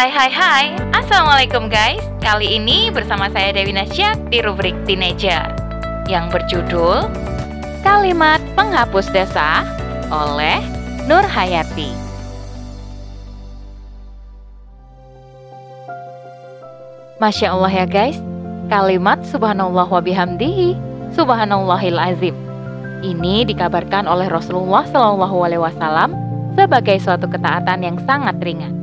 Hai hai hai, Assalamualaikum guys. Kali ini bersama saya Dewi Nasyak di rubrik Teenager Yang berjudul Kalimat Penghapus Dosa oleh Nur Hayati. Masya Allah ya guys. Kalimat Subhanallah wa bihamdihi Subhanallahil azim. Ini dikabarkan oleh Rasulullah SAW sebagai suatu ketaatan yang sangat ringan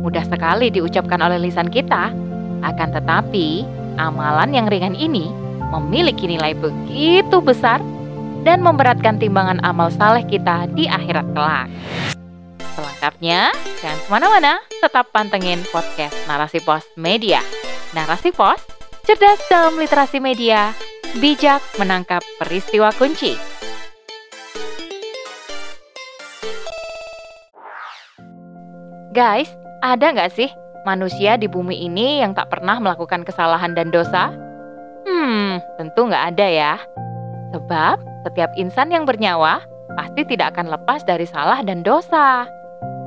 mudah sekali diucapkan oleh lisan kita. Akan tetapi, amalan yang ringan ini memiliki nilai begitu besar dan memberatkan timbangan amal saleh kita di akhirat kelak. Selengkapnya, jangan ke mana-mana, tetap pantengin podcast Narasi Pos Media. Narasi Pos, cerdas dalam literasi media, bijak menangkap peristiwa kunci. Guys, ada nggak sih manusia di bumi ini yang tak pernah melakukan kesalahan dan dosa? Hmm, tentu nggak ada ya. Sebab setiap insan yang bernyawa pasti tidak akan lepas dari salah dan dosa.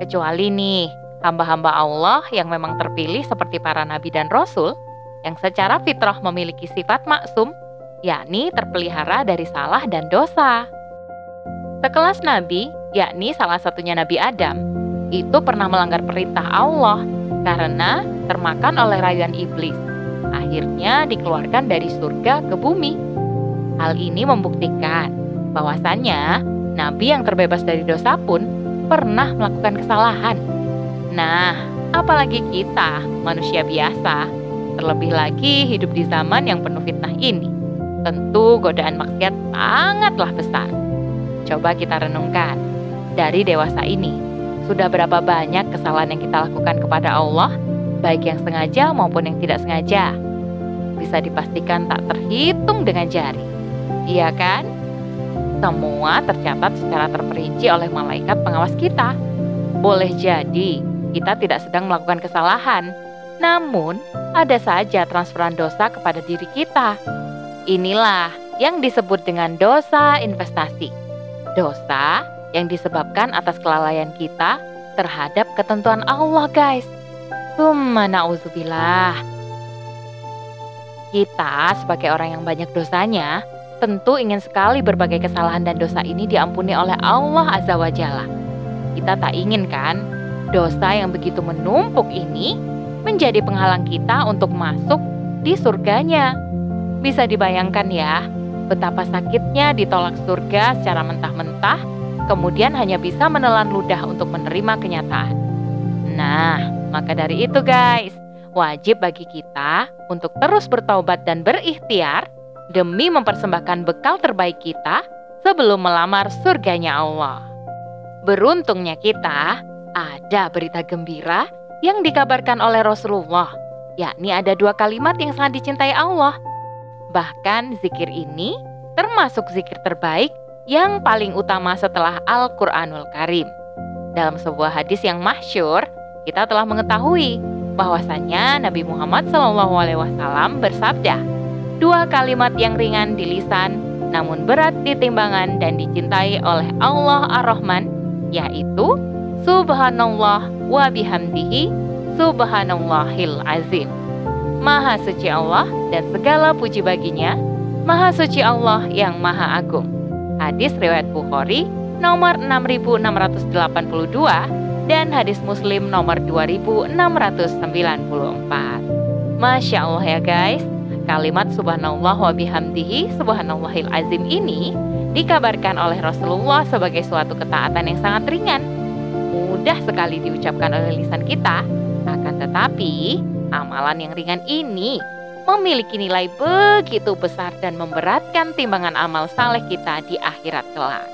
Kecuali nih, hamba-hamba Allah yang memang terpilih seperti para nabi dan rasul, yang secara fitrah memiliki sifat maksum, yakni terpelihara dari salah dan dosa. Sekelas nabi, yakni salah satunya Nabi Adam, itu pernah melanggar perintah Allah karena termakan oleh rayuan iblis. Akhirnya dikeluarkan dari surga ke bumi. Hal ini membuktikan bahwasannya nabi yang terbebas dari dosa pun pernah melakukan kesalahan. Nah, apalagi kita, manusia biasa, terlebih lagi hidup di zaman yang penuh fitnah ini. Tentu godaan maksiat sangatlah besar. Coba kita renungkan, dari dewasa ini sudah berapa banyak kesalahan yang kita lakukan kepada Allah, baik yang sengaja maupun yang tidak sengaja? Bisa dipastikan tak terhitung dengan jari. Iya kan? Semua tercatat secara terperinci oleh malaikat pengawas kita. Boleh jadi kita tidak sedang melakukan kesalahan, namun ada saja transferan dosa kepada diri kita. Inilah yang disebut dengan dosa investasi. Dosa yang disebabkan atas kelalaian kita terhadap ketentuan Allah, guys. Summa na'udzubillah. Kita sebagai orang yang banyak dosanya, tentu ingin sekali berbagai kesalahan dan dosa ini diampuni oleh Allah Azza wa Jalla. Kita tak ingin kan dosa yang begitu menumpuk ini menjadi penghalang kita untuk masuk di surganya. Bisa dibayangkan ya, betapa sakitnya ditolak surga secara mentah-mentah kemudian hanya bisa menelan ludah untuk menerima kenyataan. Nah, maka dari itu guys, wajib bagi kita untuk terus bertaubat dan berikhtiar demi mempersembahkan bekal terbaik kita sebelum melamar surganya Allah. Beruntungnya kita, ada berita gembira yang dikabarkan oleh Rasulullah, yakni ada dua kalimat yang sangat dicintai Allah. Bahkan zikir ini termasuk zikir terbaik yang paling utama setelah Al-Quranul Karim. Dalam sebuah hadis yang masyur, kita telah mengetahui bahwasannya Nabi Muhammad SAW bersabda, dua kalimat yang ringan di lisan, namun berat di timbangan dan dicintai oleh Allah Ar-Rahman, yaitu Subhanallah wa bihamdihi Subhanallahil Azim. Maha suci Allah dan segala puji baginya, Maha suci Allah yang Maha Agung. Hadis riwayat Bukhari nomor 6682 dan hadis Muslim nomor 2694. Masya Allah ya guys, kalimat subhanallah wa bihamdihi subhanallahil azim ini dikabarkan oleh Rasulullah sebagai suatu ketaatan yang sangat ringan. Mudah sekali diucapkan oleh lisan kita, akan tetapi amalan yang ringan ini memiliki nilai begitu besar dan memberatkan timbangan amal saleh kita di akhirat kelak.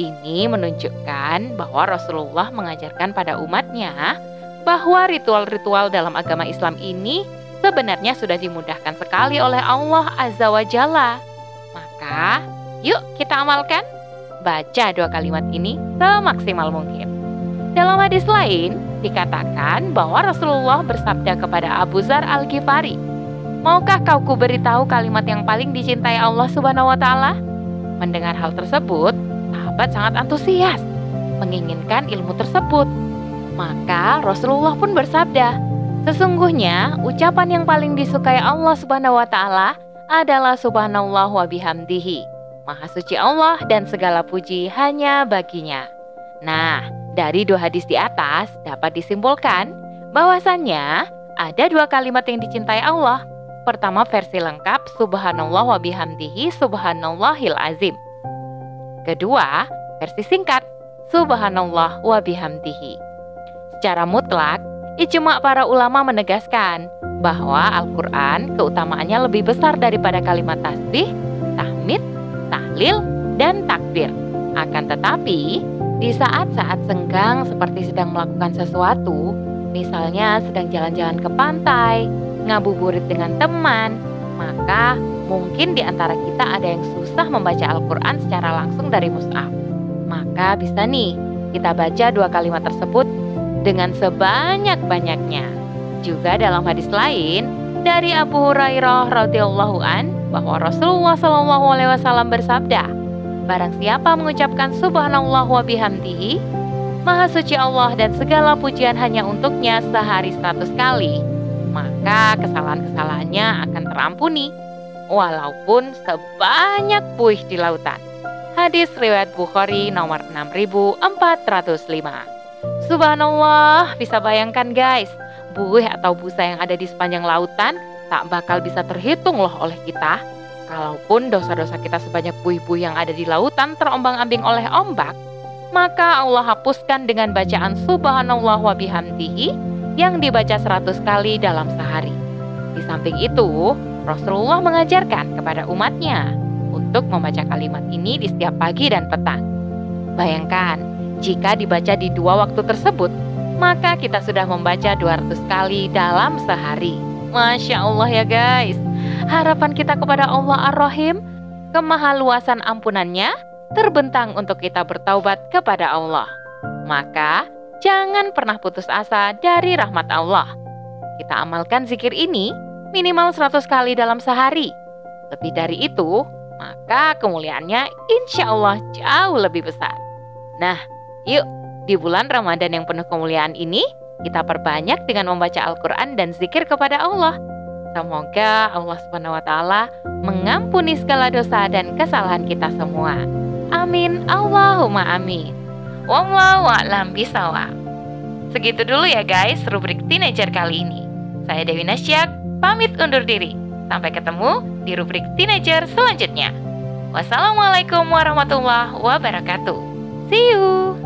Ini menunjukkan bahwa Rasulullah mengajarkan pada umatnya bahwa ritual-ritual dalam agama Islam ini sebenarnya sudah dimudahkan sekali oleh Allah Azza wa Jalla. Maka, yuk kita amalkan. Baca dua kalimat ini semaksimal mungkin. Dalam hadis lain, dikatakan bahwa Rasulullah bersabda kepada Abu Zar Al-Ghifari, Maukah kau kuberitahu kalimat yang paling dicintai Allah Subhanahu wa taala? Mendengar hal tersebut, sahabat sangat antusias, menginginkan ilmu tersebut. Maka Rasulullah pun bersabda, Sesungguhnya ucapan yang paling disukai Allah Subhanahu wa taala adalah subhanallah wa bihamdihi. Maha suci Allah dan segala puji hanya baginya. Nah, dari dua hadis di atas dapat disimpulkan bahwasannya ada dua kalimat yang dicintai Allah. Pertama versi lengkap subhanallah wa bihamdihi subhanallahil azim. Kedua, versi singkat subhanallah wa bihamdihi. Secara mutlak, ijma para ulama menegaskan bahwa Al-Qur'an keutamaannya lebih besar daripada kalimat tasbih, tahmid, tahlil, dan takbir. Akan tetapi, di saat-saat senggang seperti sedang melakukan sesuatu, misalnya sedang jalan-jalan ke pantai, ngabuburit dengan teman, maka mungkin di antara kita ada yang susah membaca Al-Quran secara langsung dari mushaf. Maka bisa nih kita baca dua kalimat tersebut dengan sebanyak-banyaknya. Juga dalam hadis lain dari Abu Hurairah radhiyallahu an bahwa Rasulullah shallallahu alaihi bersabda, Barang siapa mengucapkan subhanallah wa bihamdihi, Maha suci Allah dan segala pujian hanya untuknya sehari seratus kali, maka kesalahan-kesalahannya akan terampuni, walaupun sebanyak buih di lautan. Hadis riwayat Bukhari nomor 6405. Subhanallah, bisa bayangkan guys, buih atau busa yang ada di sepanjang lautan tak bakal bisa terhitung loh oleh kita Kalaupun dosa-dosa kita sebanyak buih-buih yang ada di lautan terombang-ambing oleh ombak, maka Allah hapuskan dengan bacaan subhanallah wa bihamdihi yang dibaca seratus kali dalam sehari. Di samping itu, Rasulullah mengajarkan kepada umatnya untuk membaca kalimat ini di setiap pagi dan petang. Bayangkan, jika dibaca di dua waktu tersebut, maka kita sudah membaca 200 kali dalam sehari. Masya Allah ya guys. Harapan kita kepada Allah Ar-Rahim, kemahaluasan ampunannya terbentang untuk kita bertaubat kepada Allah. Maka jangan pernah putus asa dari rahmat Allah. Kita amalkan zikir ini minimal 100 kali dalam sehari. Lebih dari itu, maka kemuliaannya insya Allah jauh lebih besar. Nah, yuk di bulan Ramadan yang penuh kemuliaan ini, kita perbanyak dengan membaca Al-Quran dan zikir kepada Allah. Semoga Allah taala mengampuni segala dosa dan kesalahan kita semua. Amin. Allahumma amin. Wallahu a'lam bisawab. Segitu dulu ya guys rubrik teenager kali ini. Saya Dewi Nasyak, pamit undur diri. Sampai ketemu di rubrik teenager selanjutnya. Wassalamualaikum warahmatullahi wabarakatuh. See you.